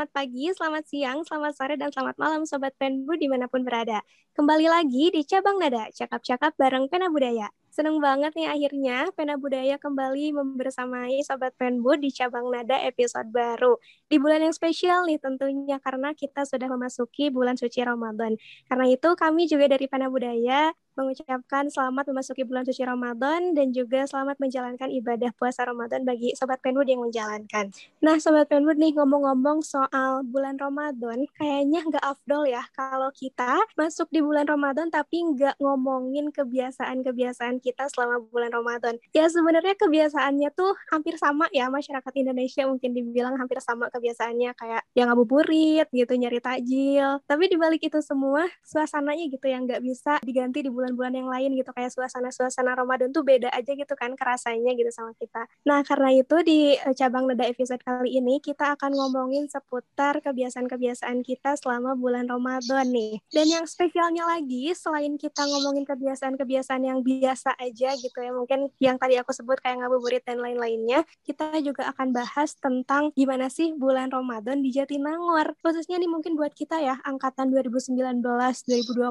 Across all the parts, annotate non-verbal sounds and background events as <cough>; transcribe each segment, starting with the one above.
selamat pagi, selamat siang, selamat sore, dan selamat malam Sobat Penbu di mana pun berada. Kembali lagi di Cabang Nada, cakap-cakap bareng Pena Budaya. Seneng banget nih akhirnya Pena Budaya kembali membersamai Sobat Penbu di Cabang Nada episode baru. Di bulan yang spesial nih tentunya karena kita sudah memasuki bulan suci Ramadan. Karena itu kami juga dari Pena Budaya mengucapkan selamat memasuki bulan suci Ramadan dan juga selamat menjalankan ibadah puasa Ramadan bagi Sobat Penwood yang menjalankan. Nah, Sobat Penwood nih ngomong-ngomong soal bulan Ramadan, kayaknya nggak afdol ya kalau kita masuk di bulan Ramadan tapi nggak ngomongin kebiasaan-kebiasaan kita selama bulan Ramadan. Ya sebenarnya kebiasaannya tuh hampir sama ya masyarakat Indonesia mungkin dibilang hampir sama kebiasaannya kayak yang ngabuburit gitu, nyari takjil. Tapi dibalik itu semua, suasananya gitu yang nggak bisa diganti di bulan bulan-bulan yang lain gitu kayak suasana-suasana Ramadan tuh beda aja gitu kan kerasanya gitu sama kita. Nah karena itu di eh, cabang nada episode kali ini kita akan ngomongin seputar kebiasaan-kebiasaan kita selama bulan Ramadan nih. Dan yang spesialnya lagi selain kita ngomongin kebiasaan-kebiasaan yang biasa aja gitu ya. Mungkin yang tadi aku sebut kayak ngabuburit dan lain-lainnya kita juga akan bahas tentang gimana sih bulan Ramadan di Jatinangor. Khususnya nih mungkin buat kita ya angkatan 2019 2020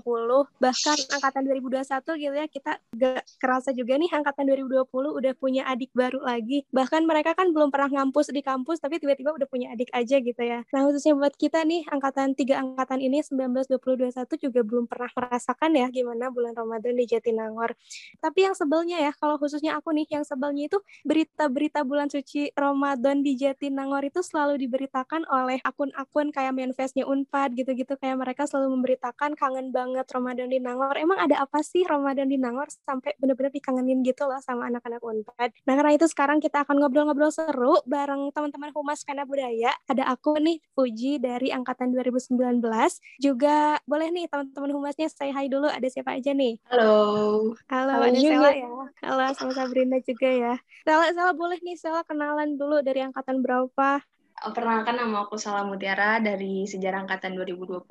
bahkan angkatan 2020 2021 gitu ya kita gak kerasa juga nih angkatan 2020 udah punya adik baru lagi. Bahkan mereka kan belum pernah ngampus di kampus tapi tiba-tiba udah punya adik aja gitu ya. Nah khususnya buat kita nih angkatan tiga angkatan ini 19 20 21 juga belum pernah merasakan ya gimana bulan Ramadan di Jatinangor tapi yang sebelnya ya kalau khususnya aku nih yang sebelnya itu berita-berita bulan suci Ramadan di Jatinangor itu selalu diberitakan oleh akun-akun kayak manifestnya Unpad gitu-gitu kayak mereka selalu memberitakan kangen banget Ramadan di Nangor emang ada apa sih Ramadan di Nangor sampai bener-bener dikangenin gitu loh sama anak-anak Unpad. Nah karena itu sekarang kita akan ngobrol-ngobrol seru bareng teman-teman Humas Pena Budaya. Ada aku nih Fuji dari Angkatan 2019. Juga boleh nih teman-teman Humasnya say hi dulu. Ada siapa aja nih? Halo. Halo, Halo ada Sela ya. Halo sama Sabrina juga ya. Sela, Sela boleh nih Sela kenalan dulu dari angkatan berapa? Perkenalkan nama aku Salah Mutiara dari Sejarah Angkatan 2020.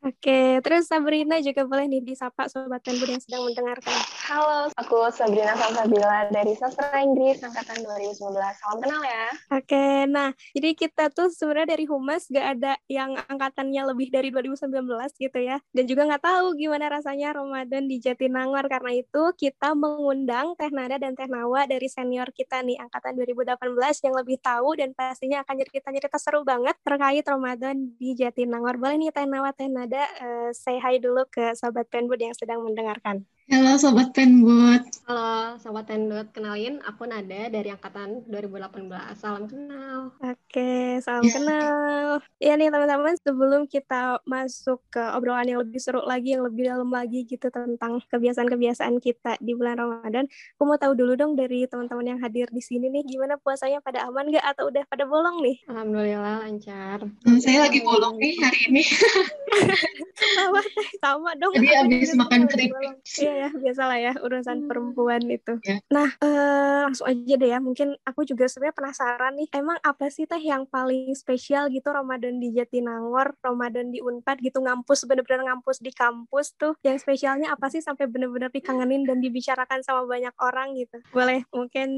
Oke, terus Sabrina juga boleh nih disapa Sobat Penbud yang sedang mendengarkan. Halo, aku Sabrina Salsabila dari Sastra Inggris Angkatan 2019. Salam kenal ya. Oke, nah jadi kita tuh sebenarnya dari Humas gak ada yang angkatannya lebih dari 2019 gitu ya. Dan juga nggak tahu gimana rasanya Ramadan di Jatinangor. Karena itu kita mengundang Teh Nada dan Teh Nawa dari senior kita nih, Angkatan 2018 yang lebih tahu dan pastinya akan jadi cerita-cerita seru banget terkait Ramadan di Jatinangor. Boleh nih Teh Nawa, Teh Nada uh, say hi dulu ke Sobat Penbud yang sedang mendengarkan. Halo Sobat Penbud. Halo Sobat Penbud, kenalin aku Nada dari Angkatan 2018. Salam kenal. Oke, salam yeah. kenal. Ya nih teman-teman, sebelum kita masuk ke obrolan yang lebih seru lagi, yang lebih dalam lagi gitu tentang kebiasaan-kebiasaan kita di bulan Ramadan, aku mau tahu dulu dong dari teman-teman yang hadir di sini nih, gimana puasanya pada aman gak atau udah pada bolong nih? Alhamdulillah lancar. Hmm, saya lagi bolong nih hari ini. <laughs> sama, sama dong. Jadi habis makan keripik. Iya ya, biasalah ya urusan hmm. perempuan itu. Yeah. Nah, uh, langsung aja deh ya. Mungkin aku juga sebenarnya penasaran nih, emang apa sih teh yang paling spesial gitu Ramadan di Jatinangor, Ramadan di Unpad gitu ngampus bener-bener ngampus di kampus tuh. Yang spesialnya apa sih sampai bener-bener dikangenin dan dibicarakan sama banyak orang gitu. Boleh mungkin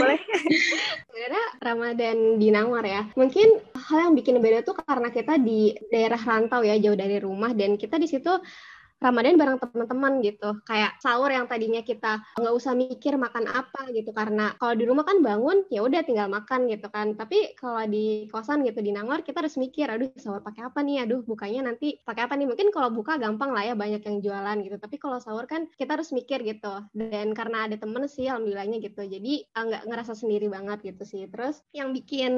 boleh. <laughs> Sebenarnya Ramadan di Nangor ya. Mungkin hal yang bikin beda tuh karena kita di daerah rantau ya, jauh dari rumah dan kita di situ Ramadan bareng teman-teman gitu. Kayak sahur yang tadinya kita nggak usah mikir makan apa gitu karena kalau di rumah kan bangun ya udah tinggal makan gitu kan. Tapi kalau di kosan gitu di Nangor kita harus mikir, aduh sahur pakai apa nih? Aduh bukanya nanti pakai apa nih? Mungkin kalau buka gampang lah ya banyak yang jualan gitu. Tapi kalau sahur kan kita harus mikir gitu. Dan karena ada temen sih alhamdulillahnya gitu. Jadi ah, nggak ngerasa sendiri banget gitu sih. Terus yang bikin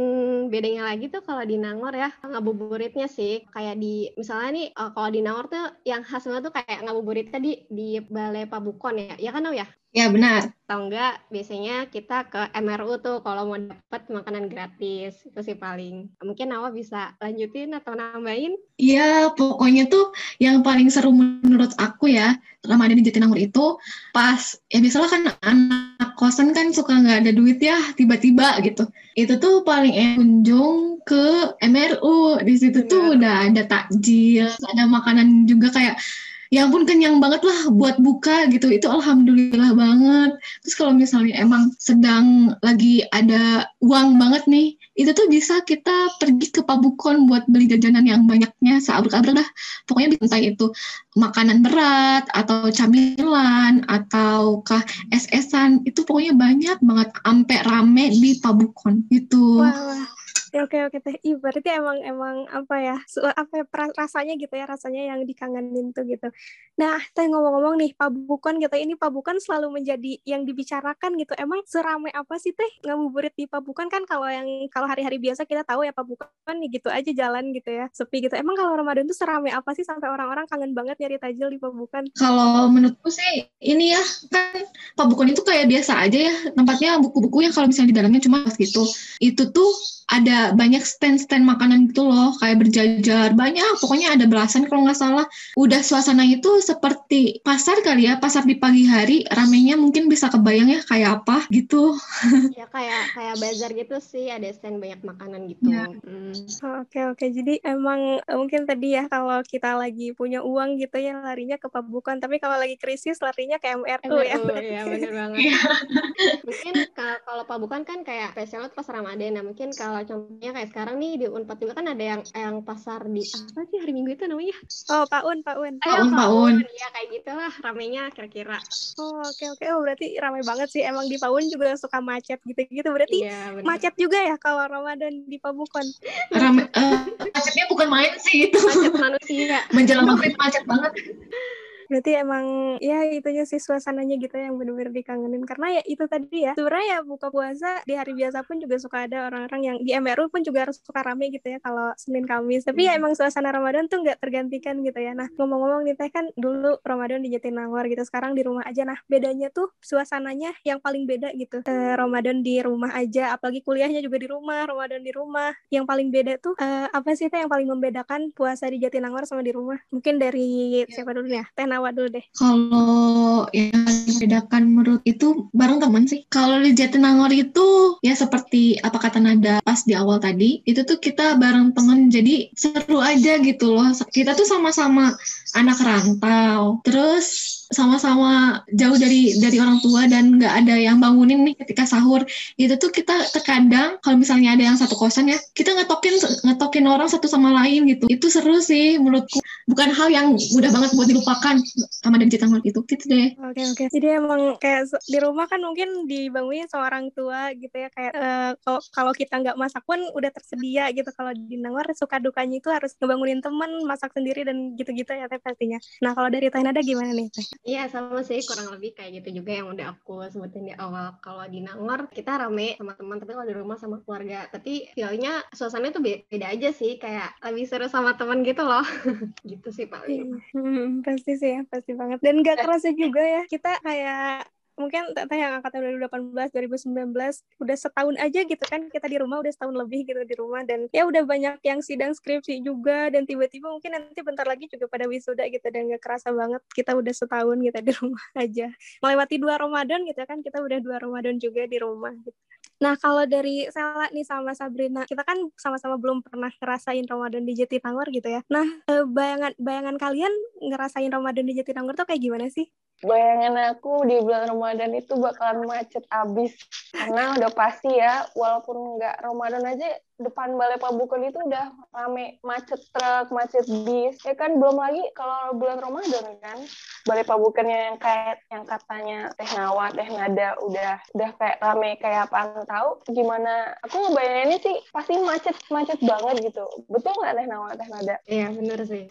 bedanya lagi tuh kalau di Nangor ya ngabuburitnya sih kayak di misalnya nih eh, kalau di Nangor tuh yang khas banget tuh kayak ngabuburit tadi di Balai Pabukon ya. Ya kan, Nau ya? Ya, benar. Tahu enggak, biasanya kita ke MRU tuh kalau mau dapat makanan gratis. Itu sih paling. Mungkin Nawa bisa lanjutin atau nambahin? Iya, pokoknya tuh yang paling seru menurut aku ya, Ramadan di Jatinangor itu pas, ya misalnya kan anak kosan kan suka nggak ada duit ya, tiba-tiba gitu. Itu tuh paling kunjung ke MRU. Di situ Benar. tuh udah ada takjil, ada makanan juga kayak ya ampun kenyang banget lah buat buka gitu. Itu alhamdulillah banget. Terus kalau misalnya emang sedang lagi ada uang banget nih itu tuh bisa kita pergi ke Pabukon buat beli jajanan yang banyaknya seabrek-abrek dah. Pokoknya entah itu makanan berat atau camilan ataukah es-esan itu pokoknya banyak banget ampe rame di Pabukon. Wah, Ya, oke oke teh. Ih, berarti emang emang apa ya? Apa ya, rasanya gitu ya, rasanya yang dikangenin tuh gitu. Nah, teh ngomong-ngomong nih, Pabukan gitu. Ini Pabukan selalu menjadi yang dibicarakan gitu. Emang seramai apa sih teh ngabuburit di Pabukan kan kalau yang kalau hari-hari biasa kita tahu ya Pabukan nih gitu aja jalan gitu ya, sepi gitu. Emang kalau Ramadan tuh seramai apa sih sampai orang-orang kangen banget nyari tajil di Pabukan? Kalau menurutku sih ini ya kan Pabukon itu kayak biasa aja ya tempatnya buku-buku yang kalau misalnya di dalamnya cuma gitu itu tuh ada banyak stand-stand makanan gitu loh kayak berjajar. Banyak pokoknya ada belasan kalau nggak salah. Udah suasana itu seperti pasar kali ya pasar di pagi hari. Ramenya mungkin bisa kebayang ya kayak apa gitu. <laughs> Ya kayak kayak bazar gitu sih ada stand banyak makanan gitu. Ya. Hmm. Oh, Oke oke, jadi emang eh, mungkin tadi ya kalau kita lagi punya uang gitu ya larinya ke Pabukan, tapi kalau lagi krisis larinya ke ya. MRU, ya. bener <laughs> banget. Mungkin kalau kalau pabukan kan kayak spesialnya tuh pas Ramadan. Nah mungkin kalau contohnya kayak sekarang nih di Unpad juga kan ada yang yang pasar di apa sih hari Minggu itu namanya Oh Pak Un, Pak Un. Ayo, Paun, Paun. ya kayak gitulah ramenya kira-kira Oh oke oke, oh berarti ramai banget sih. Emang di Paun juga suka macet gitu-gitu. Berarti iya bener. macet juga ya kalau Ramadan di Pabukan. rame eh, macetnya bukan main sih itu macet manusia menjelang maghrib macet banget Berarti emang ya itunya sih suasananya gitu yang bener-bener dikangenin. Karena ya itu tadi ya, sebenarnya ya buka puasa di hari biasa pun juga suka ada orang-orang yang di MRU pun juga harus suka rame gitu ya kalau Senin Kamis. Tapi ya emang suasana Ramadan tuh nggak tergantikan gitu ya. Nah ngomong-ngomong nih Teh kan dulu Ramadan di Jatinangor gitu, sekarang di rumah aja. Nah bedanya tuh suasananya yang paling beda gitu. Eh, Ramadan di rumah aja, apalagi kuliahnya juga di rumah, Ramadan di rumah. Yang paling beda tuh eh, apa sih Teh yang paling membedakan puasa di Jatinangor sama di rumah? Mungkin dari siapa dulu ya? Teh Nawa dulu deh. Kalau yang membedakan menurut itu bareng teman sih. Kalau di Jatinangor itu ya seperti apa kata Nada pas di awal tadi, itu tuh kita bareng teman jadi seru aja gitu loh. Kita tuh sama-sama anak rantau. Terus sama-sama jauh dari dari orang tua dan nggak ada yang bangunin nih ketika sahur itu tuh kita terkadang kalau misalnya ada yang satu kosan ya kita ngetokin ngetokin orang satu sama lain gitu itu seru sih menurutku bukan hal yang mudah banget buat dilupakan sama dari Jatinangor itu gitu deh Oke oke. Jadi emang kayak di rumah kan mungkin dibangunin sama orang tua gitu ya kayak eh, kalau kalau kita nggak masak pun udah tersedia gitu. Kalau di Nangor suka dukanya itu harus ngebangunin teman, masak sendiri dan gitu-gitu ya teh pastinya. Nah kalau dari Teh Nada gimana nih? Iya sama sih kurang lebih kayak gitu juga yang udah aku sebutin di awal. Kalau di Nangor kita rame sama teman, tapi kalau di rumah sama keluarga. Tapi feelnya suasananya tuh be- beda aja sih, kayak lebih seru sama teman gitu loh. <laughs> gitu sih paling. Hmm, pasti sih ya, pasti banget. Dan nggak kerasa juga ya kita kayak mungkin teteh yang angkatan 2018 2019 udah setahun aja gitu kan kita di rumah udah setahun lebih gitu di rumah dan ya udah banyak yang sidang skripsi juga dan tiba-tiba mungkin nanti bentar lagi juga pada wisuda gitu dan gak kerasa banget kita udah setahun kita di rumah <laughs> aja melewati dua Ramadan gitu kan kita udah dua Ramadan juga di rumah gitu. Nah kalau dari Sela nih sama Sabrina kita kan sama-sama belum pernah ngerasain Ramadan di Jatinangor gitu ya. Nah eh, bayangan bayangan kalian ngerasain Ramadan di Jatinangor tuh kayak gimana sih? Bayangan aku di bulan Ramadan itu bakalan macet abis. Karena udah pasti ya, walaupun nggak Ramadan aja, depan Balai Pabukan itu udah rame macet truk, macet bis. Ya kan belum lagi kalau bulan Ramadan kan, Balai Pabukannya yang kayak yang katanya Teh Nawa, Teh Nada udah udah kayak rame kayak apaan tahu gimana. Aku ngebayanginnya sih pasti macet macet banget gitu. Betul nggak Teh Nawa, Teh Nada? Iya bener sih.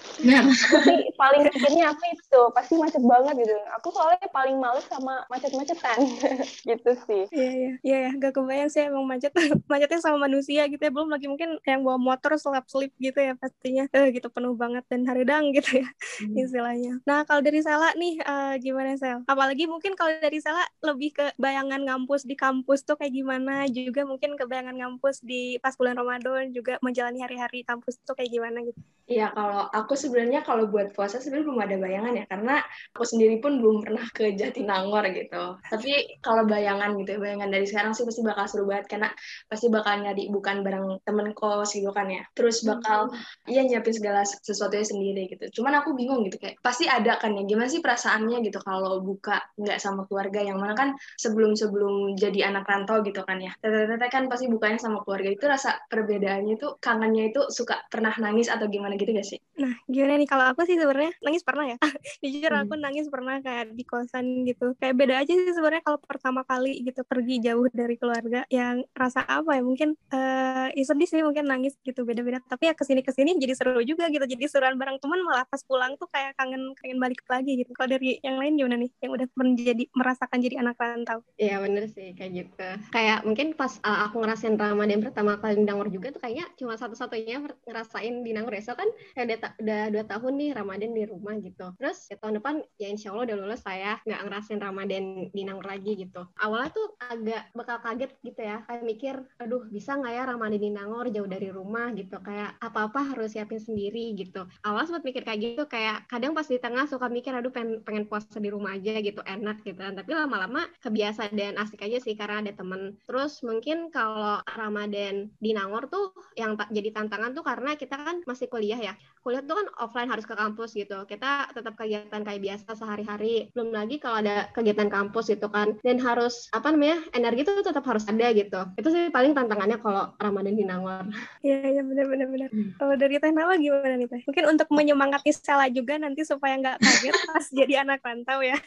Sih paling mikirnya aku itu pasti macet banget gitu aku soalnya paling males sama macet-macetan <laughs> gitu sih Iya iya iya ya, gak kebayang sih emang macet <laughs> macetnya sama manusia gitu ya belum lagi mungkin yang bawa motor selap selip gitu ya pastinya eh gitu penuh banget dan haridang gitu ya istilahnya. Nah kalau dari Sela nih eh, gimana Sel? Apalagi mungkin kalau dari Sela lebih ke bayangan ngampus di kampus tuh kayak gimana juga mungkin ke bayangan ngampus di pas bulan Ramadan juga menjalani hari-hari kampus tuh kayak gimana gitu. Iya, kalau aku sebenarnya kalau buat puasa sebenarnya belum ada bayangan ya, karena aku sendiri pun belum pernah ke Jatinangor gitu. Tapi kalau bayangan gitu, ya, bayangan dari sekarang sih pasti bakal seru banget karena pasti bakal nyari bukan bareng temen kos gitu kan ya. Terus bakal hmm. iya nyiapin segala sesuatunya sendiri gitu. Cuman aku bingung gitu kayak pasti ada kan ya gimana sih perasaannya gitu kalau buka nggak sama keluarga yang mana kan sebelum sebelum jadi anak rantau gitu kan ya. Tete-tete kan pasti bukanya sama keluarga itu rasa perbedaannya itu kangennya itu suka pernah nangis atau gimana gitu gak sih? Nah gimana nih kalau aku sih sebenarnya nangis pernah ya. <laughs> Jujur aku hmm. nangis pernah kayak di kosan gitu. Kayak beda aja sih sebenarnya kalau pertama kali gitu pergi jauh dari keluarga yang rasa apa ya mungkin uh, ya sedih sih mungkin nangis gitu beda-beda. Tapi ya ke sini ke sini jadi seru juga gitu jadi seruan bareng teman malah pas pulang tuh kayak kangen kangen balik lagi gitu. Kalau dari yang lain gimana nih yang udah menjadi merasakan jadi anak rantau? Iya bener sih kayak gitu. Kayak mungkin pas uh, aku ngerasain Ramadan pertama kali di Nangor juga tuh kayaknya cuma satu-satunya ngerasain di Nangor. Ya so kan kayak udah, udah dua tahun nih Ramadan di rumah gitu. Terus ya, tahun depan ya insya Allah udah lulus saya nggak ngerasain Ramadan di Nangor lagi gitu. Awalnya tuh agak bakal kaget gitu ya kayak mikir aduh bisa nggak ya Ramadan di Nangor jauh dari rumah gitu kayak apa-apa harus siapin sendiri gitu. Awal sempat mikir kayak gitu kayak kadang pas di tengah suka mikir aduh pengen, pengen puasa di rumah aja gitu enak gitu kan. Tapi lama-lama kebiasa dan asik aja sih karena ada temen. Terus mungkin kalau Ramadan di Nangor tuh yang jadi tantangan tuh karena kita kan masih kuliah ya. Kuliah tuh kan offline harus ke kampus gitu. Kita tetap kegiatan kayak biasa sehari-hari. Belum lagi kalau ada kegiatan kampus gitu kan. Dan harus apa namanya energi tuh tetap harus ada gitu. Itu sih paling tantangannya kalau Ramadan di Nangor iya iya benar benar benar. Hmm. kalau dari Teh Nawa gimana nih Teh? Mungkin untuk menyemangati Stella juga nanti supaya nggak kaget pas <laughs> jadi anak rantau ya.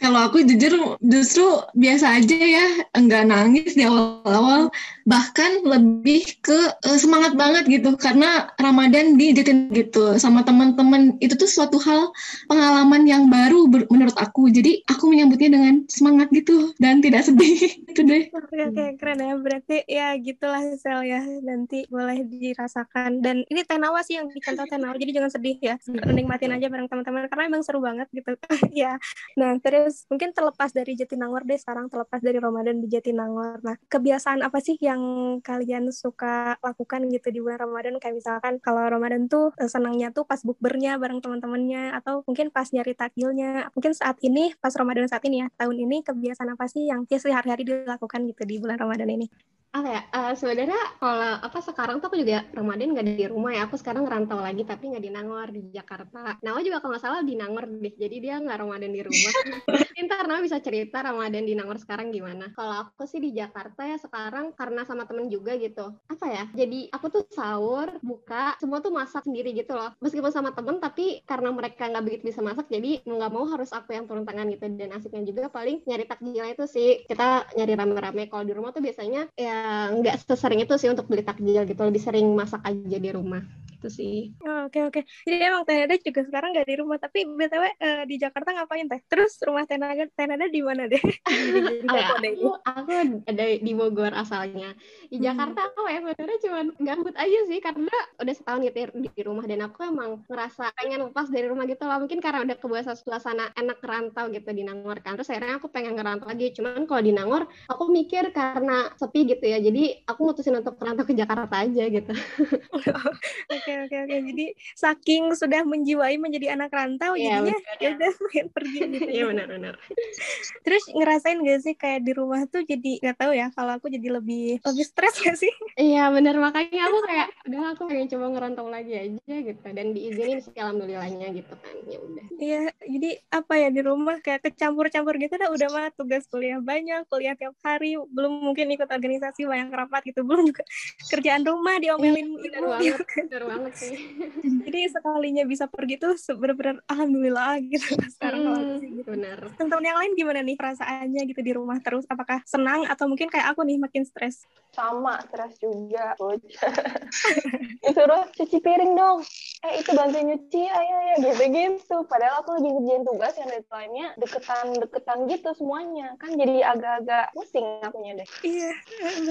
Kalau aku jujur justru biasa aja ya enggak nangis di awal-awal. Bahkan lebih ke uh, semangat banget gitu karena Ramadan di Jatin gitu sama teman-teman. Itu tuh suatu hal pengalaman yang baru menurut aku. Jadi aku menyambutnya dengan semangat gitu dan tidak sedih <laughs> itu deh. Oke oke keren ya. Berarti ya gitulah sel ya nanti boleh dirasakan. Dan ini tenawa sih yang dicontoh tenawa. Jadi jangan sedih ya nikmatin aja bareng teman-teman karena emang seru banget gitu. <laughs> Ya nah terus mungkin terlepas dari Jatinangor deh sekarang terlepas dari Ramadan di Jatinangor. Nah kebiasaan apa sih yang kalian suka lakukan gitu di bulan Ramadan? Kayak misalkan kalau Ramadan tuh Eh, senangnya tuh pas bukbernya bareng teman-temannya atau mungkin pas nyari takjilnya. Mungkin saat ini pas Ramadan saat ini ya tahun ini kebiasaan apa sih yang biasa hari-hari dilakukan gitu di bulan Ramadan ini apa ya uh, sebenarnya kalau apa sekarang tuh aku juga Ramadan nggak di rumah ya. Aku sekarang ngerantau lagi tapi nggak di Nangor di Jakarta. Nawa juga kalau nggak salah di Nangor deh jadi dia nggak Ramadan di rumah. <laughs> Ntar Nawa bisa cerita Ramadan di Nangor sekarang gimana. Kalau aku sih di Jakarta ya sekarang karena sama temen juga gitu. Apa ya jadi aku tuh sahur buka semua tuh masak sendiri gitu loh. Meskipun sama temen tapi karena mereka nggak begitu bisa masak jadi nggak mau harus aku yang turun tangan gitu. Dan asiknya juga paling nyari takjilnya itu sih. Kita nyari rame-rame. Kalau di rumah tuh biasanya ya nggak sesering itu sih untuk beli takjil gitu lebih sering masak aja di rumah. Itu sih. Oh, oke oke. Jadi emang Teh Nada juga sekarang nggak di rumah tapi btw uh, eh, di Jakarta ngapain Teh? Terus rumah Teh Nada Teh Nada di mana deh? <laughs> Di, <laughs> oh, ya, aku, aku ada di Bogor asalnya. Di hmm. Jakarta aku ya sebenarnya cuma gabut aja sih karena udah setahun gitu di rumah dan aku emang ngerasa pengen lepas dari rumah gitu lah mungkin karena udah kebiasaan suasana enak rantau gitu di Nangor kan. Terus akhirnya aku pengen ngerantau lagi. Cuman kalau di Nangor aku mikir karena sepi gitu ya. Jadi aku mutusin untuk rantau ke Jakarta aja gitu. <laughs> Oke oke oke. Jadi saking sudah menjiwai menjadi anak rantau ya, jadinya ya udah pengen pergi <laughs> gitu iya benar benar. Terus ngerasain gak sih kayak di rumah tuh jadi nggak tahu ya kalau aku jadi lebih lebih stres gak sih? <laughs> Iya benar. Makanya aku kayak udah aku pengen coba ngerantau lagi aja gitu. Dan diizinin sih alhamdulillahnya gitu kan. Ya udah. Iya jadi apa ya di rumah kayak kecampur-campur gitu dah. Udah mah tugas kuliah banyak kuliah tiap hari belum mungkin ikut organisasi banyak rapat gitu <laughs> belum juga kerjaan rumah diomelin iya, ibu banget, bener banget banget sih. <laughs> Jadi sekalinya bisa pergi tuh benar-benar alhamdulillah <laughs> gitu sekarang hmm, gitu. Benar. Teman-teman yang lain gimana nih perasaannya gitu di rumah terus? Apakah senang atau mungkin kayak aku nih makin stres? Sama, stres juga. Disuruh cuci piring dong. Eh itu bantu nyuci, ayo ya gitu-gitu. Padahal aku lagi ngerjain tugas yang deadline-nya deketan-deketan gitu semuanya. Kan jadi agak-agak pusing akunya deh. Iya.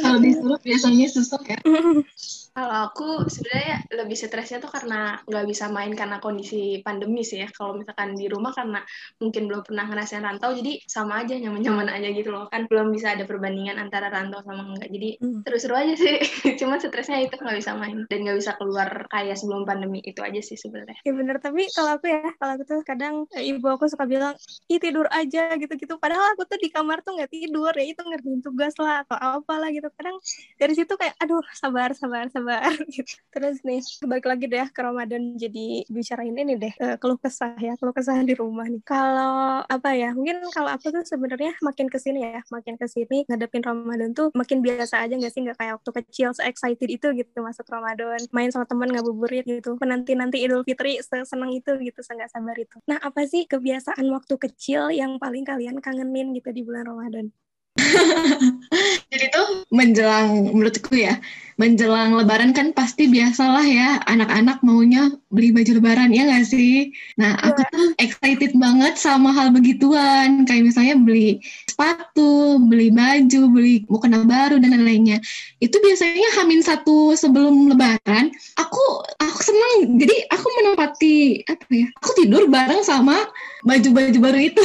Kalau disuruh biasanya susah ya. <laughs> Kalau aku sebenarnya lebih stresnya tuh karena nggak bisa main karena kondisi pandemi sih ya. Kalau misalkan di rumah karena mungkin belum pernah ngerasain rantau, jadi sama aja nyaman-nyaman aja gitu loh. Kan belum bisa ada perbandingan antara rantau sama enggak. Jadi Hmm. seru-seru aja sih. <laughs> Cuma stresnya itu nggak bisa main dan nggak bisa keluar kayak sebelum pandemi itu aja sih sebenarnya. Ya bener, tapi kalau aku ya, kalau aku tuh kadang eh, ibu aku suka bilang, ih tidur aja gitu-gitu. Padahal aku tuh di kamar tuh nggak tidur ya, itu ngerjain tugas lah atau apalah gitu. Kadang dari situ kayak, aduh sabar, sabar, sabar gitu. <laughs> Terus nih, balik lagi deh ke Ramadan jadi bicarain ini deh, eh, keluh kesah ya, keluh kesah di rumah nih. Kalau apa ya, mungkin kalau aku tuh sebenarnya makin ke sini ya, makin ke sini ngadepin Ramadan tuh makin biasa aja nggak sih, nggak kayak waktu kecil se-excited itu gitu masuk Ramadan, main sama temen ngabuburit gitu, menanti-nanti Idul Fitri seneng itu gitu, nggak sabar itu. Nah apa sih kebiasaan waktu kecil yang paling kalian kangenin gitu di bulan Ramadan? <laughs> Jadi tuh menjelang menurutku ya, menjelang lebaran kan pasti biasalah ya anak-anak maunya beli baju lebaran ya nggak sih? Nah aku tuh excited banget sama hal begituan kayak misalnya beli sepatu, beli baju, beli mukena baru dan lain-lainnya. Itu biasanya hamin satu sebelum lebaran. Aku aku senang jadi aku menempati apa ya? Aku tidur bareng sama baju-baju baru itu.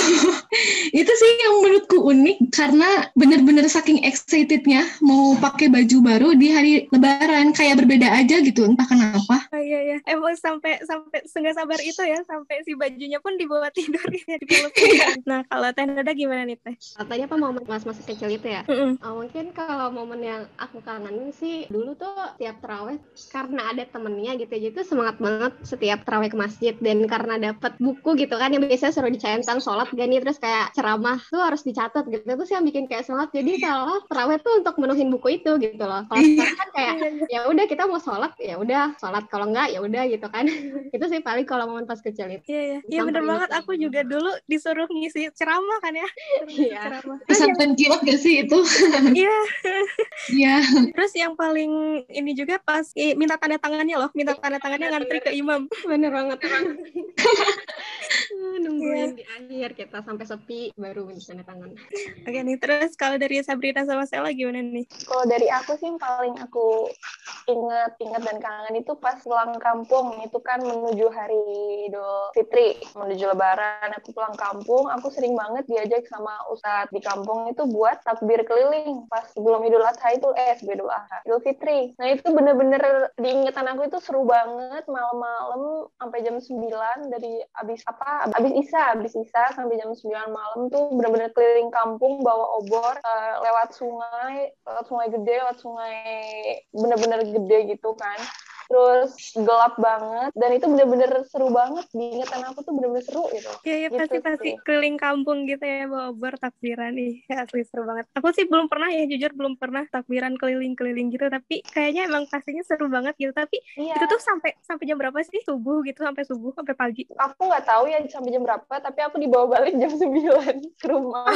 <laughs> itu sih yang menurutku unik karena bener-bener saking excitednya mau pakai baju baru di hari lebaran kayak berbeda aja gitu entah kenapa. Oh, iya iya, emang sampai sampai nggak sabar itu ya, sampai si bajunya pun dibawa tidur <laughs> ya di Nah kalau Teh Nada gimana nih Teh? Tadi apa momen pas masih kecil itu ya? Mm-mm. Uh, mungkin kalau momen yang aku kangenin sih dulu tuh setiap terawih karena ada temennya gitu jadi tuh semangat banget setiap terawih ke masjid. Dan karena dapat buku gitu kan yang biasanya suruh dicentang sholat gak nih terus kayak ceramah tuh harus dicatat gitu. Itu sih yang bikin kayak semangat. Jadi kalau terawih tuh untuk menuhin buku itu gitu loh kalau sekarang kan kayak ya udah kita mau sholat ya udah sholat kalau enggak ya udah gitu kan <laughs> itu sih paling kalau momen pas kecil itu Iya iya, iya bener banget. Aku juga dulu disuruh ngisi ceramah kan ya. Iya. ceramah. pesantren kilat gak sih itu <laughs> Iya. Iya Terus yang paling ini juga pas eh, minta tanda tangannya loh, minta tanda tangannya ngantri ke imam. bener banget <laughs> Iya. nungguin di akhir kita sampai sepi baru bisa tanda tangan Oke nih, terus kalau dari Sabrina sama Sela gimana nih? Kalau dari aku sih yang paling aku ingat dan kangen itu pas pulang kampung. Itu kan menuju hari Idul Fitri, menuju Lebaran. Aku pulang kampung, aku sering banget diajak sama ustadz di kampung itu buat takbir keliling pas sebelum Idul Adha itu, eh sebelum Idul Adha, Idul Fitri. Nah itu bener-bener diingatan aku itu seru banget malam-malam sampai jam 9 dari abis apa, abis Isa, abis Isa sampai jam 9 malam tuh bener-bener keliling kampung bawa obor eh, lewat sungai, lewat sungai gede, lewat sungai bener-bener gede gitu kan. Terus gelap banget dan itu bener-bener seru banget diingatan aku tuh bener-bener seru gitu. Iya, iya Gitu pasti pasti sih. keliling kampung gitu ya bawa obor takbiran nih. Ya, asli seru banget. Aku sih belum pernah ya jujur belum pernah takbiran keliling-keliling gitu, tapi kayaknya emang pastinya seru banget gitu. Tapi Iya. itu tuh sampai sampai jam berapa sih? Subuh gitu sampai subuh sampai pagi. aku nggak tahu ya sampai jam berapa tapi aku dibawa balik jam <laughs> 9 ke rumah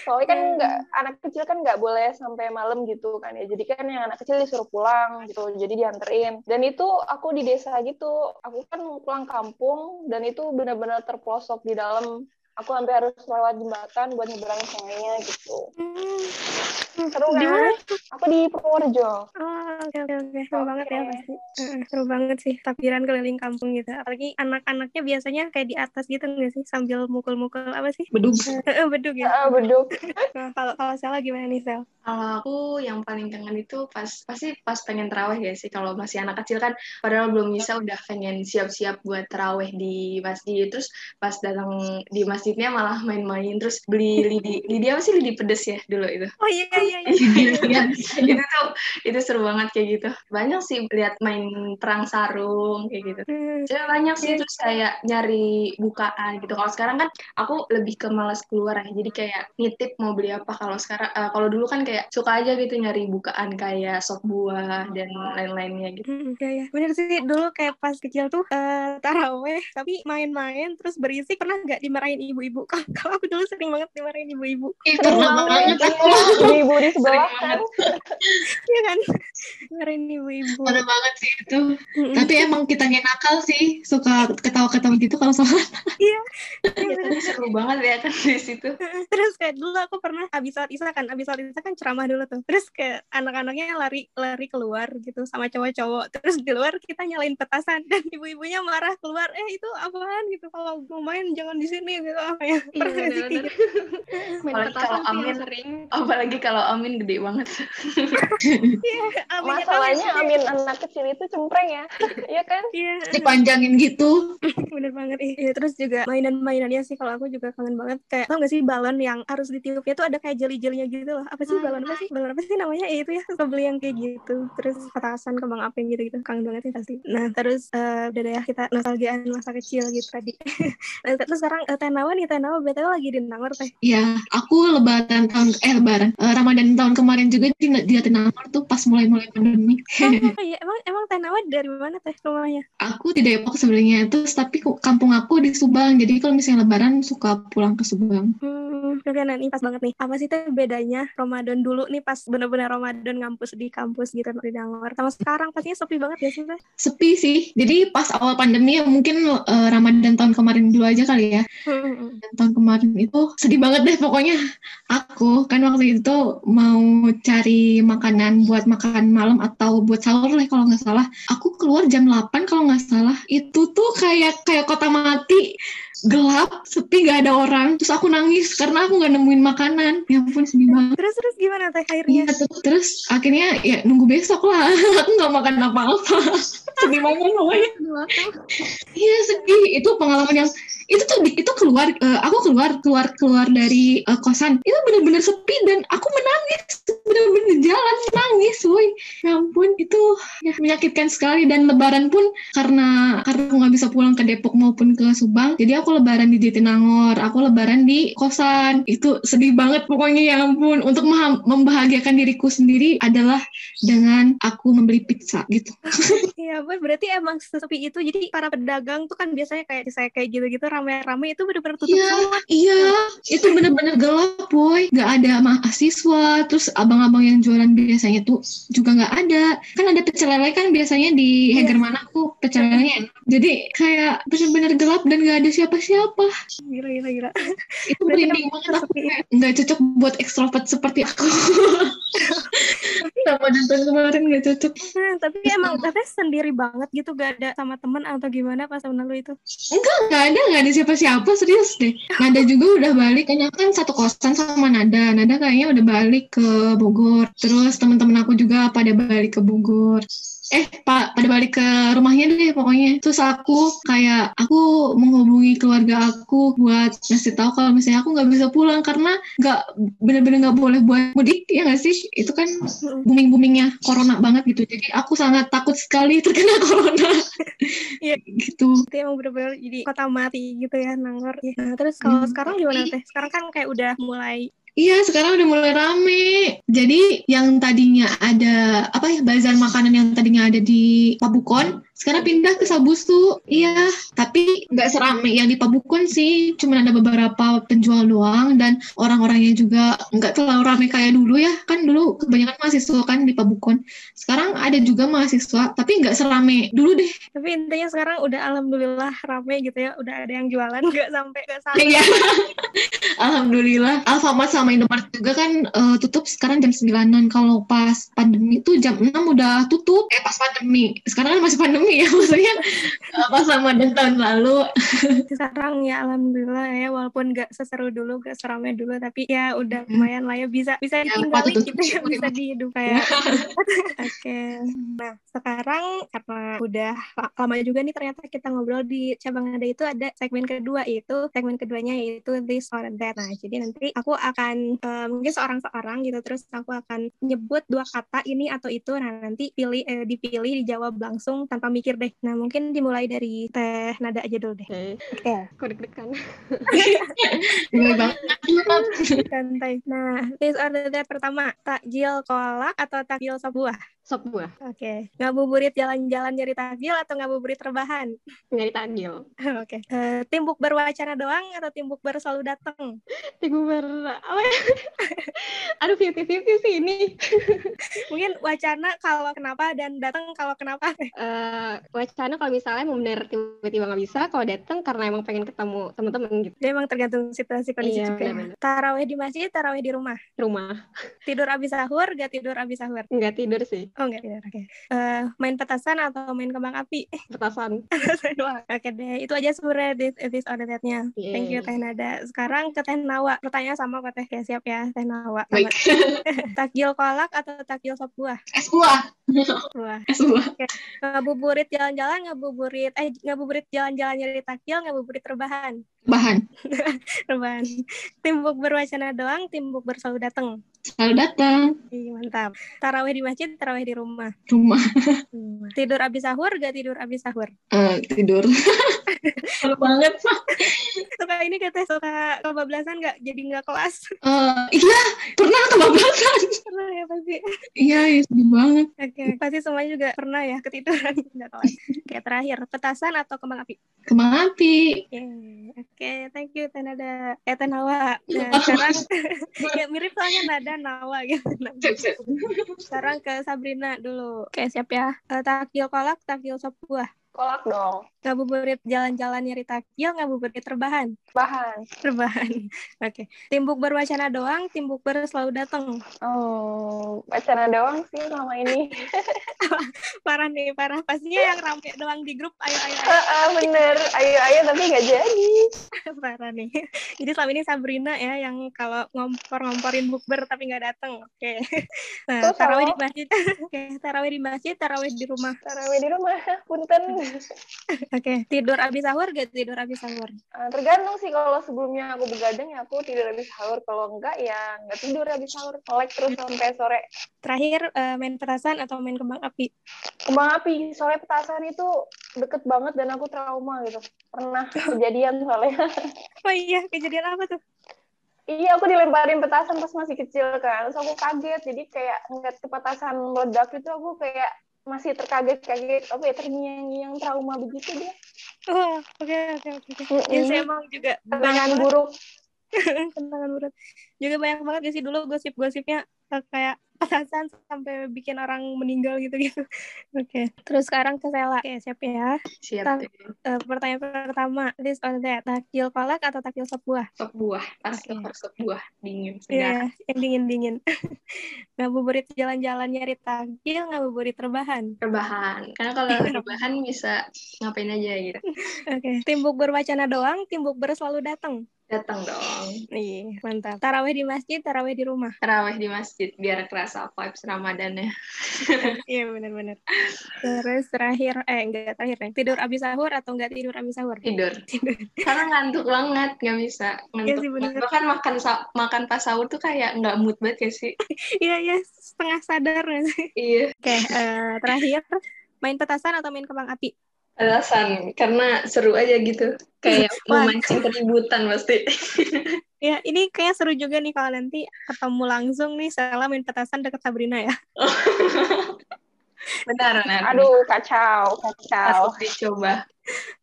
soalnya kan Hmm. nggak anak kecil kan nggak boleh sampai malam gitu kan ya jadi kan yang anak kecil disuruh pulang gitu jadi dianterin dan itu aku di desa gitu. Aku kan pulang kampung dan itu benar-benar terpelosok di dalam. Aku sampai harus lewat jembatan buat nyeberang sungainya gitu. Hmm. Seru Di mana kan aku di Purworejo Oh, oke oke oke. Seru Oke. banget ya pasti. Heeh, seru banget sih takbiran keliling kampung gitu. Apalagi anak-anaknya biasanya kayak di atas gitu nggak sih sambil mukul-mukul apa sih? bedug Heeh, bedug ya. ah beduk <laughs> Nah, kalau kalau Sela gimana nih Sel? Kalau aku yang paling kangen itu pas pasti pas pengen terawih ya sih kalau masih anak kecil kan padahal belum bisa udah pengen siap-siap buat terawih di masjid terus pas datang di masjidnya malah main-main terus beli lidi lidi apa sih lidi pedes ya dulu itu Oh iya iya iya. Iya. <laughs> itu tuh itu seru banget kayak gitu banyak sih lihat main perang sarung kayak gitu Hmm. Saya banyak sih terus kayak nyari bukaan gitu. Kalau sekarang kan aku lebih ke malas keluar ya. Jadi kayak nitip mau beli apa. Kalau sekarang eh, kalau dulu kan kayak suka aja gitu nyari bukaan kayak sop buah dan lain-lainnya gitu. Hmm, iya ya. Bener sih dulu kayak pas kecil tuh eh, taraweh tapi main-main terus berisik pernah nggak dimarahin ibu-ibu? <laughs> Kalau aku dulu sering banget dimarahin ibu-ibu. Banget banget <laughs> ibu-ibu di sebelah kan <laughs> Iya kan? Dimarahin ibu-ibu. pernah banget sih itu. Tapi emang kitanya nakal sih suka ketawa-ketawa gitu kalau sholat Iya. Iya, <laughs> tapi seru banget ya kan di situ. terus kayak dulu aku pernah habis sholat isya kan habis sholat isya kan ceramah dulu tuh. Terus kayak anak-anaknya lari lari keluar gitu sama cowok-cowok. Terus di luar kita nyalain petasan dan ibu-ibunya marah keluar eh itu apaan? gitu. Kalau mau main jangan di sini gitu. Apa ya Iya, pernah nggak sih gitu Apalagi petasan kalau Amin. sering. Apalagi kalau Amin gede banget. <laughs> Iya, aminnya tahu Masalahnya ya. Amin anak kecil itu cempreng ya. <laughs> Iya kan? Iya, Dipanjangin gitu. <laughs> bener banget. Iya, terus juga mainan-mainannya sih kalau aku juga kangen banget. Kayak tau gak sih balon yang harus ditiupnya tuh ada kayak jeli-jelinya gitu loh. Apa sih balon apa sih? Balon apa sih namanya? Ya itu ya, suka beli yang kayak gitu. Terus petasan, kembang api gitu-gitu. Kangen banget sih pasti. Nah, terus eh, udah deh ya kita nostalgiaan masa kecil gitu tadi. <laughs> nah, terus sekarang uh, Tenawa nih, Tenawa BTW lagi di Nangor teh. Ya, aku lebaran tahun eh lebaran eh, Ramadan tahun kemarin juga di di Jatinangor tuh pas mulai-mulai pandemi. Oh <laughs> iya, emang emang Tenawa dari mana teh rumahnya? aku di Depok sebenarnya terus tapi kampung aku di Subang. Jadi kalau misalnya lebaran suka pulang ke Subang. Hmm, oke, nah ini pas banget nih. Apa sih teh bedanya Ramadan dulu nih pas bener-bener Ramadan ngampus di kampus gitu di Nangor. Sama sekarang pastinya sepi banget ya sih teh? Sepi sih. Jadi pas awal pandemi ya mungkin eh, Ramadan tahun kemarin dulu aja kali ya. Hmm, Dan tahun kemarin itu sedih banget deh pokoknya. Aku kan waktu itu mau cari makanan buat makan malam atau buat sahur lah kalau nggak salah. Aku keluar jam 8 kalau nggak salah. Itu tuh kayak kayak kota mati. Gelap, sepi gak ada orang. Terus aku nangis karena aku nggak nemuin makanan. Ya ampun sedih banget. Terus terus gimana teh akhirnya? Iya, terus, terus akhirnya ya nunggu besok lah. <laughs> aku nggak makan apa-apa. <laughs> sedih banget pokoknya. Iya sedih. Itu pengalaman yang itu tuh itu keluar eh, aku keluar keluar keluar dari eh, kosan. Itu bener-bener sepi dan aku menangis. Bener-bener jalan nangis woi. Ya ampun itu ya, menyakitkan sekali. Dan lebaran pun karena karena aku nggak bisa pulang ke Depok maupun ke Subang jadi aku lebaran di Jatinangor aku lebaran di kosan. Itu sedih banget pokoknya ya ampun. Untuk membahagiakan diriku sendiri adalah dengan aku membeli pizza gitu. <laughs> Iya, Boy, berarti emang sesepi itu. Jadi para pedagang tuh kan biasanya kayak saya kayak gitu-gitu rame-rame itu bener-bener tutup Iya, semua. iya, itu bener-bener gelap, boy. Gak ada mahasiswa, terus abang-abang yang jualan biasanya tuh juga nggak ada. Kan ada pecel lele kan biasanya di Iya. Heger Manaku, pecel enak. Jadi kayak bener-bener gelap dan gak ada siapa-siapa. Gila, gila, gila. Itu merinding banget aku. kayak Nggak cocok buat ekstrovert seperti aku. Sama dan kemarin nggak cocok. Nah, tapi emang tapi sendiri banget gitu gak ada sama temen atau gimana pas tahun lalu itu. Enggak, nggak ada, nggak ada siapa-siapa, serius deh. Nada juga udah balik, kayaknya kan satu kosan sama Nada. Nada kayaknya udah balik ke Bogor. Terus teman-teman aku juga pada balik ke Bogor. Eh, pak, pada balik ke rumahnya deh pokoknya. Terus aku kayak aku menghubungi keluarga aku buat ngasih tahu kalau misalnya aku nggak bisa pulang karena nggak bener-bener nggak boleh buat mudik ya nggak sih? Itu kan booming-boomingnya corona banget gitu. Jadi aku sangat takut sekali <laughs> terkena corona. Iya. gitu. Itu emang bener-bener jadi kota mati gitu ya Nangor. Nah, terus kalau Hmm. sekarang gimana teh? Sekarang kan kayak udah mulai Iya, sekarang udah mulai rame. Jadi yang tadinya ada apa ya bazar makanan yang tadinya ada di Pabukon, sekarang pindah ke Sabusu. Iya, tapi nggak serame yang di Pabukon sih. Cuma ada beberapa penjual doang dan orang-orangnya juga nggak terlalu rame kayak dulu ya. Kan dulu kebanyakan mahasiswa kan di Pabukon. Sekarang ada juga mahasiswa, tapi nggak serame dulu deh. tapi intinya sekarang udah alhamdulillah rame gitu ya. Udah ada yang jualan nggak sampai ke <laughs> sana. Iya. Alhamdulillah. Alfamart sama Indomaret juga kan eh, tutup sekarang jam 9-an. Kalau pas pandemi tuh jam 6 udah tutup. Eh pas pandemi. Sekarang kan masih pandemi ya <laughs> maksudnya. eh, pas sama dan tahun lalu. <laughs> sekarang ya alhamdulillah ya walaupun nggak seseru dulu nggak seramai dulu tapi ya udah Hmm. lumayan lah ya bisa bisa Ya, ditinggalin patut gitu ya bisa dihidup kayak <laughs> oke nah sekarang karena udah la- lama juga nih ternyata kita ngobrol di cabang ada itu ada segmen kedua yaitu segmen keduanya yaitu this or that nah jadi nanti aku akan eh, mungkin seorang seorang gitu terus aku akan nyebut dua kata ini atau itu nah nanti pilih eh, dipilih dijawab langsung tanpa mikir deh nah mungkin dimulai dari teh nada aja dulu deh Oke, oke aku deg-degan. Santai. Nah, this order that pertama, takjil kolak atau takjil sop buah? Sop buah. Oke. Ngabuburit jalan-jalan nyari takjil atau ngabuburit rebahan? Nyari takjil. <laughs> Oke. Eh, timbuk berwacana doang atau timbuk ber selalu datang? Timbuk ber... Apa ya? <laughs> Aduh, 50-50 sih ini. <laughs> Mungkin wacana kalau kenapa dan datang kalau kenapa. Eh, wacana kalau misalnya mau bener tiba-tiba nggak bisa, kalau datang karena emang pengen ketemu teman-teman gitu. Dia emang tergantung situasi kondisi Iya, juga. ya. Taraweh di masjid, taraweh di rumah. Rumah. Tidur abis sahur, gak tidur abis sahur. Nggak tidur sih. Oh enggak tidur, oke. Eh, main petasan atau main kembang api? <laughs> Petasan. Doang. Oke deh, itu aja sebenarnya this episode nya Thank you. Teh Nada. Sekarang ke Teh Nawa. Pertanyaan sama kok Teh. Siap ya Teh Nawa. Baik. <laughs> takjil kolak atau takjil sop buah? Es buah. Buah. Es buah. Ngabuburit jalan-jalan, ngabuburit eh ngabuburit jalan-jalan nyari takjil, ngabuburit rebahan. Bahan. <laughs> Rebahan. Timbuk berwacana doang, timbuk berselalu datang. Selalu datang. Ih, mantap. Taraweh di masjid, taraweh di rumah. Rumah. Hmm. Tidur abis sahur, gak tidur abis sahur. Eh, tidur. <laughs> Malu banget. Suka ini kata suka kebablasan gak jadi nggak kelas. Eh, iya, pernah kebablasan. Pernah ya pasti. Iya, iya, sedih banget. Oke, pasti semuanya juga pernah ya ketiduran nggak kelas. Oke, terakhir petasan atau kembang api? Kembang api. Oke, thank you Tenada. Eh Tenawa. Nah, sekarang <laughs> ya mirip soalnya nada Nawa gitu. Sekarang ke Sabrina dulu. Oke, siap ya. Eh, takjil kolak, takjil sop buah. Kolak dong. Ngabuburit jalan-jalan nyari takjil, ngabuburit rebahan. Bahan. Rebahan. <laughs> Oke. Timbuk berwacana doang, timbuk ber selalu datang. Oh, wacana doang sih selama ini. <laughs> Parah nih, parah. Pastinya yang rame doang di grup. Ayo, ayo, ayo. Ah, bener. Ayo, ayo, tapi nggak jadi. <laughs> parah nih. Jadi selama ini Sabrina ya yang kalau ngompor-ngomporin bukber tapi nggak datang. Oke. Nah, Terus tarawih di masjid. Oke, tarawih di masjid, tarawih di rumah. Tarawih di rumah, punten. <laughs> Oke, tidur abis sahur gak tidur abis sahur? Ah, tergantung sih kalau sebelumnya aku begadang ya aku tidur habis sahur. Kalau enggak ya nggak tidur habis sahur. Melek terus sampai sore. Terakhir eh, main petasan atau main kembang api? Kembang api, soalnya petasan itu deket banget dan aku trauma gitu. Pernah <laughs> kejadian soalnya. <laughs> Oh iya, kejadian apa tuh? Iya, aku dilemparin petasan pas masih kecil kan. Terus aku kaget, jadi kayak ngeliat ke petasan meledak itu aku kayak masih terkaget-kaget, apa ya, terngiang-ngiang trauma begitu dia. Oh, oke oke oke. oke. Ya sih Mm-mm. emang juga Kenangan buruk. <laughs> kenangan buruk. Juga banyak banget ya sih dulu gosip-gosipnya kayak petasan sampai bikin orang meninggal gitu-gitu. <laughs> Oke, terus sekarang ke Sela. Oke, siap ya. Siap deh. Eh, pertanyaan pertama, this or that, takjil kolak atau takjil sop buah? Sop buah. Pasti harus sop buah. Dingin. Iya, yang dingin-dingin. <laughs> ngabuburit jalan-jalan nyari takjil, ngabuburit rebahan. Rebahan. Karena kalau <laughs> rebahan bisa ngapain aja gitu. Oke, timbuk berwacana doang, timbuk ber selalu datang. Datang dong. Iya, mantap. Taraweh di masjid, taraweh di rumah. Terawih di masjid biar kerasa vibes Ramadannya. <laughs> Iya, benar-benar. Terus terakhir, eh enggak terakhir nih. Tidur abis sahur atau enggak tidur abis sahur? Tidur. Tidur. Karena ngantuk banget, nggak bisa. Ngantuk Iya sih, bener. Bahkan makan makan pas sahur tuh kayak nggak mood banget ya sih. <laughs> Iya, iya, setengah sadar sih? Iya. Oke, eh, terakhir, main petasan atau main kembang api? Alasan, karena seru aja gitu. Kayak <laughs> memancing keributan pasti. <laughs> Ya, ini kayak seru juga nih kalau nanti ketemu langsung nih, Sela main petasan deket Sabrina ya. <laughs> benar, benar. Aduh, kacau, kacau. Harus dicoba.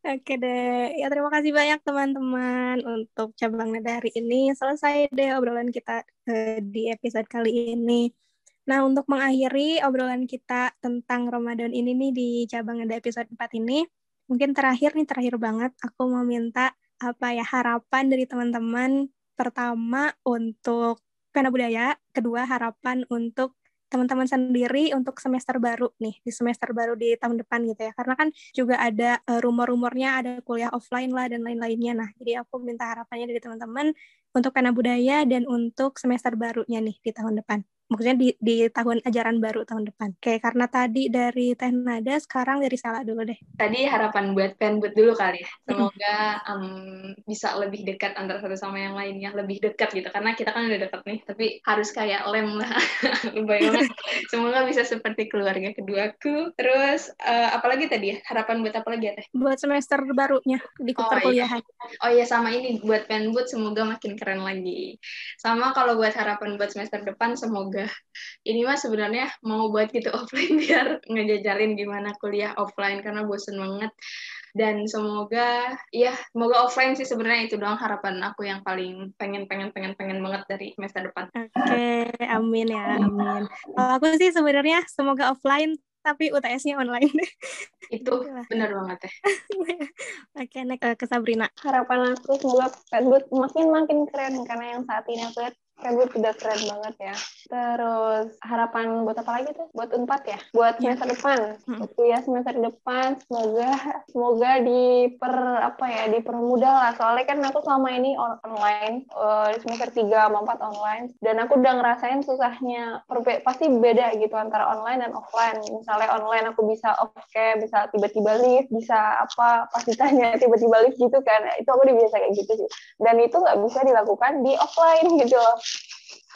Oke deh, ya terima kasih banyak teman-teman untuk cabang nada hari ini. Selesai deh obrolan kita eh, di episode kali ini. Nah, untuk mengakhiri obrolan kita tentang Ramadan ini nih di cabang nada episode 4 ini, mungkin terakhir nih, terakhir banget, aku mau minta apa ya harapan dari teman-teman. Pertama untuk Pena Budaya, kedua harapan untuk teman-teman sendiri untuk semester baru nih di semester baru di tahun depan gitu ya karena kan juga ada eh, rumor-rumornya ada kuliah offline lah dan lain-lainnya nah jadi aku minta harapannya dari teman-teman untuk pena budaya dan untuk semester barunya nih di tahun depan maksudnya di, di tahun ajaran baru tahun depan. Oke, karena tadi dari Teh Nada, sekarang dari Salah dulu deh. Tadi harapan buat Penbut dulu kali ya. Semoga um, bisa lebih dekat antara satu sama yang lainnya, lebih dekat gitu. Karena kita kan udah dekat nih, tapi harus kayak lem lah. <laughs> Semoga bisa seperti keluarga keduaku. Terus, uh, apalagi tadi ya? Harapan buat apa lagi ya Teh? Buat semester barunya di Oh, perkuliahan. Oh iya sama ini buat Penbut semoga makin keren lagi. Sama kalau buat harapan buat semester depan semoga ini mah sebenarnya mau buat gitu <laughs> offline biar ngejajalin gimana kuliah offline karena bosen banget. Dan semoga ya semoga offline sih sebenarnya itu doang harapan aku yang paling pengen pengen pengen pengen banget dari semester depan. Oke, amin ya, amin. Kalau aku sih sebenarnya semoga offline tapi UTS-nya online. <laughs> Itu benar banget ya. <laughs> Oke, next eh, ke Sabrina. harapan aku semoga Penbut makin makin keren karena yang saat ini aku lihat Penbut udah keren banget ya. Terus harapan buat apa lagi tuh? Buat empat ya? Buat Iya. semester depan. Mm-mm. Buat kuliah semester depan semoga semoga diper apa ya dipermudah lah. Soalnya kan aku selama ini on- online eh, di semester 3 sama 4 online dan aku udah ngerasain susahnya perbe- pasti beda gitu antara online dan offline. Misalnya online aku bisa off cam, bisa tiba-tiba lift, bisa apa pas ditanya <laughs> tiba-tiba lift gitu kan. Itu aku udah biasa kayak gitu sih. Dan itu nggak bisa dilakukan di offline gitu loh.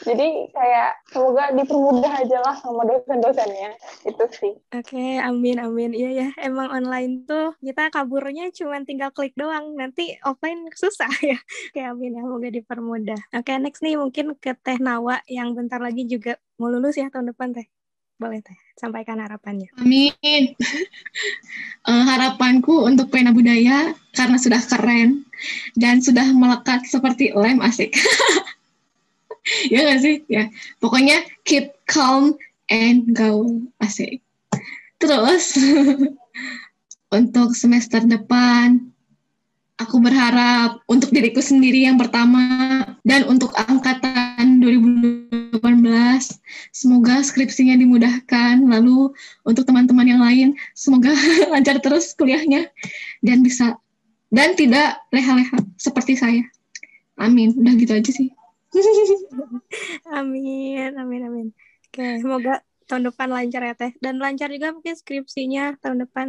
Jadi kayak semoga dipermudah aja lah sama dosen-dosennya. Itu sih. Oke, amin, amin. Iya ya, emang online tuh kita kaburnya cuma tinggal klik doang. Nanti offline susah ya. <laughs> Oke, amin ya, semoga dipermudah. Oke, next nih mungkin ke Teh Nawa yang bentar lagi juga mau lulus ya tahun depan Teh. Boleh Teh, sampaikan harapannya. Amin. <laughs> Eh, harapanku untuk pena budaya karena sudah keren dan sudah melekat seperti lem asik. <laughs> ya nggak sih? Ya. Pokoknya keep calm and go asik. Terus <laughs> untuk semester depan aku berharap untuk diriku sendiri yang pertama dan untuk angkatan 2018 semoga skripsinya dimudahkan lalu untuk teman-teman yang lain semoga <laughs> lancar terus kuliahnya dan bisa dan tidak leha-leha seperti saya amin udah gitu aja sih <laughs> Amin, amin, amin. Oke, semoga tahun depan lancar ya Teh. Dan lancar juga mungkin skripsinya tahun depan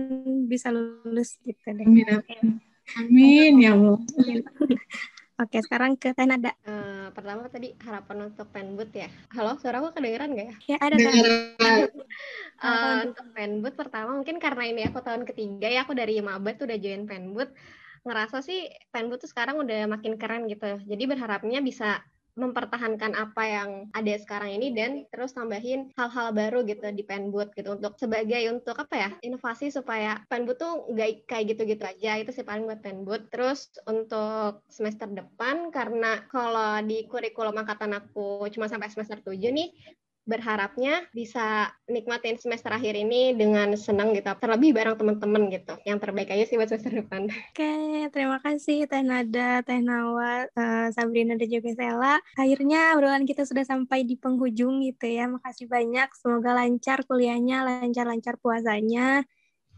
bisa lulus gitu deh. amin amin amin ya Allah <laughs> Oke, sekarang ke Teh Nada. Eh, pertama tadi harapan untuk Penbut ya. Halo, suara aku kedengeran nggak ya? Ya, ada. Dengar. Eh, untuk Penbut pertama mungkin karena ini aku tahun ketiga ya aku dari Maba tuh udah join Penbut ngerasa sih Penbut tuh sekarang udah makin keren gitu jadi berharapnya bisa mempertahankan apa yang ada sekarang ini dan terus tambahin hal-hal baru gitu di Penbut gitu untuk sebagai untuk apa ya inovasi supaya Penbut tuh nggak kayak gitu-gitu aja. Itu sih paling buat Penbut terus untuk semester depan karena kalau di kurikulum angkatan aku cuma sampai semester 7 nih berharapnya bisa nikmatin semester akhir ini dengan senang gitu terlebih bareng teman-teman gitu yang terbaik aja sih buat semester depan <laughs> Oke, terima kasih Teh Nada, Teh Nawa, eh, Sabrina dan juga Sela. Akhirnya obrolan kita sudah sampai di penghujung gitu ya. Makasih banyak. Semoga lancar kuliahnya, lancar-lancar puasanya.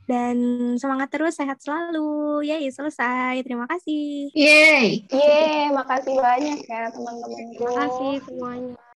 Dan semangat terus, sehat selalu. Yeay, selesai. Terima kasih. yay Yeay, makasih banyak ya teman-temanku. terima kasih semuanya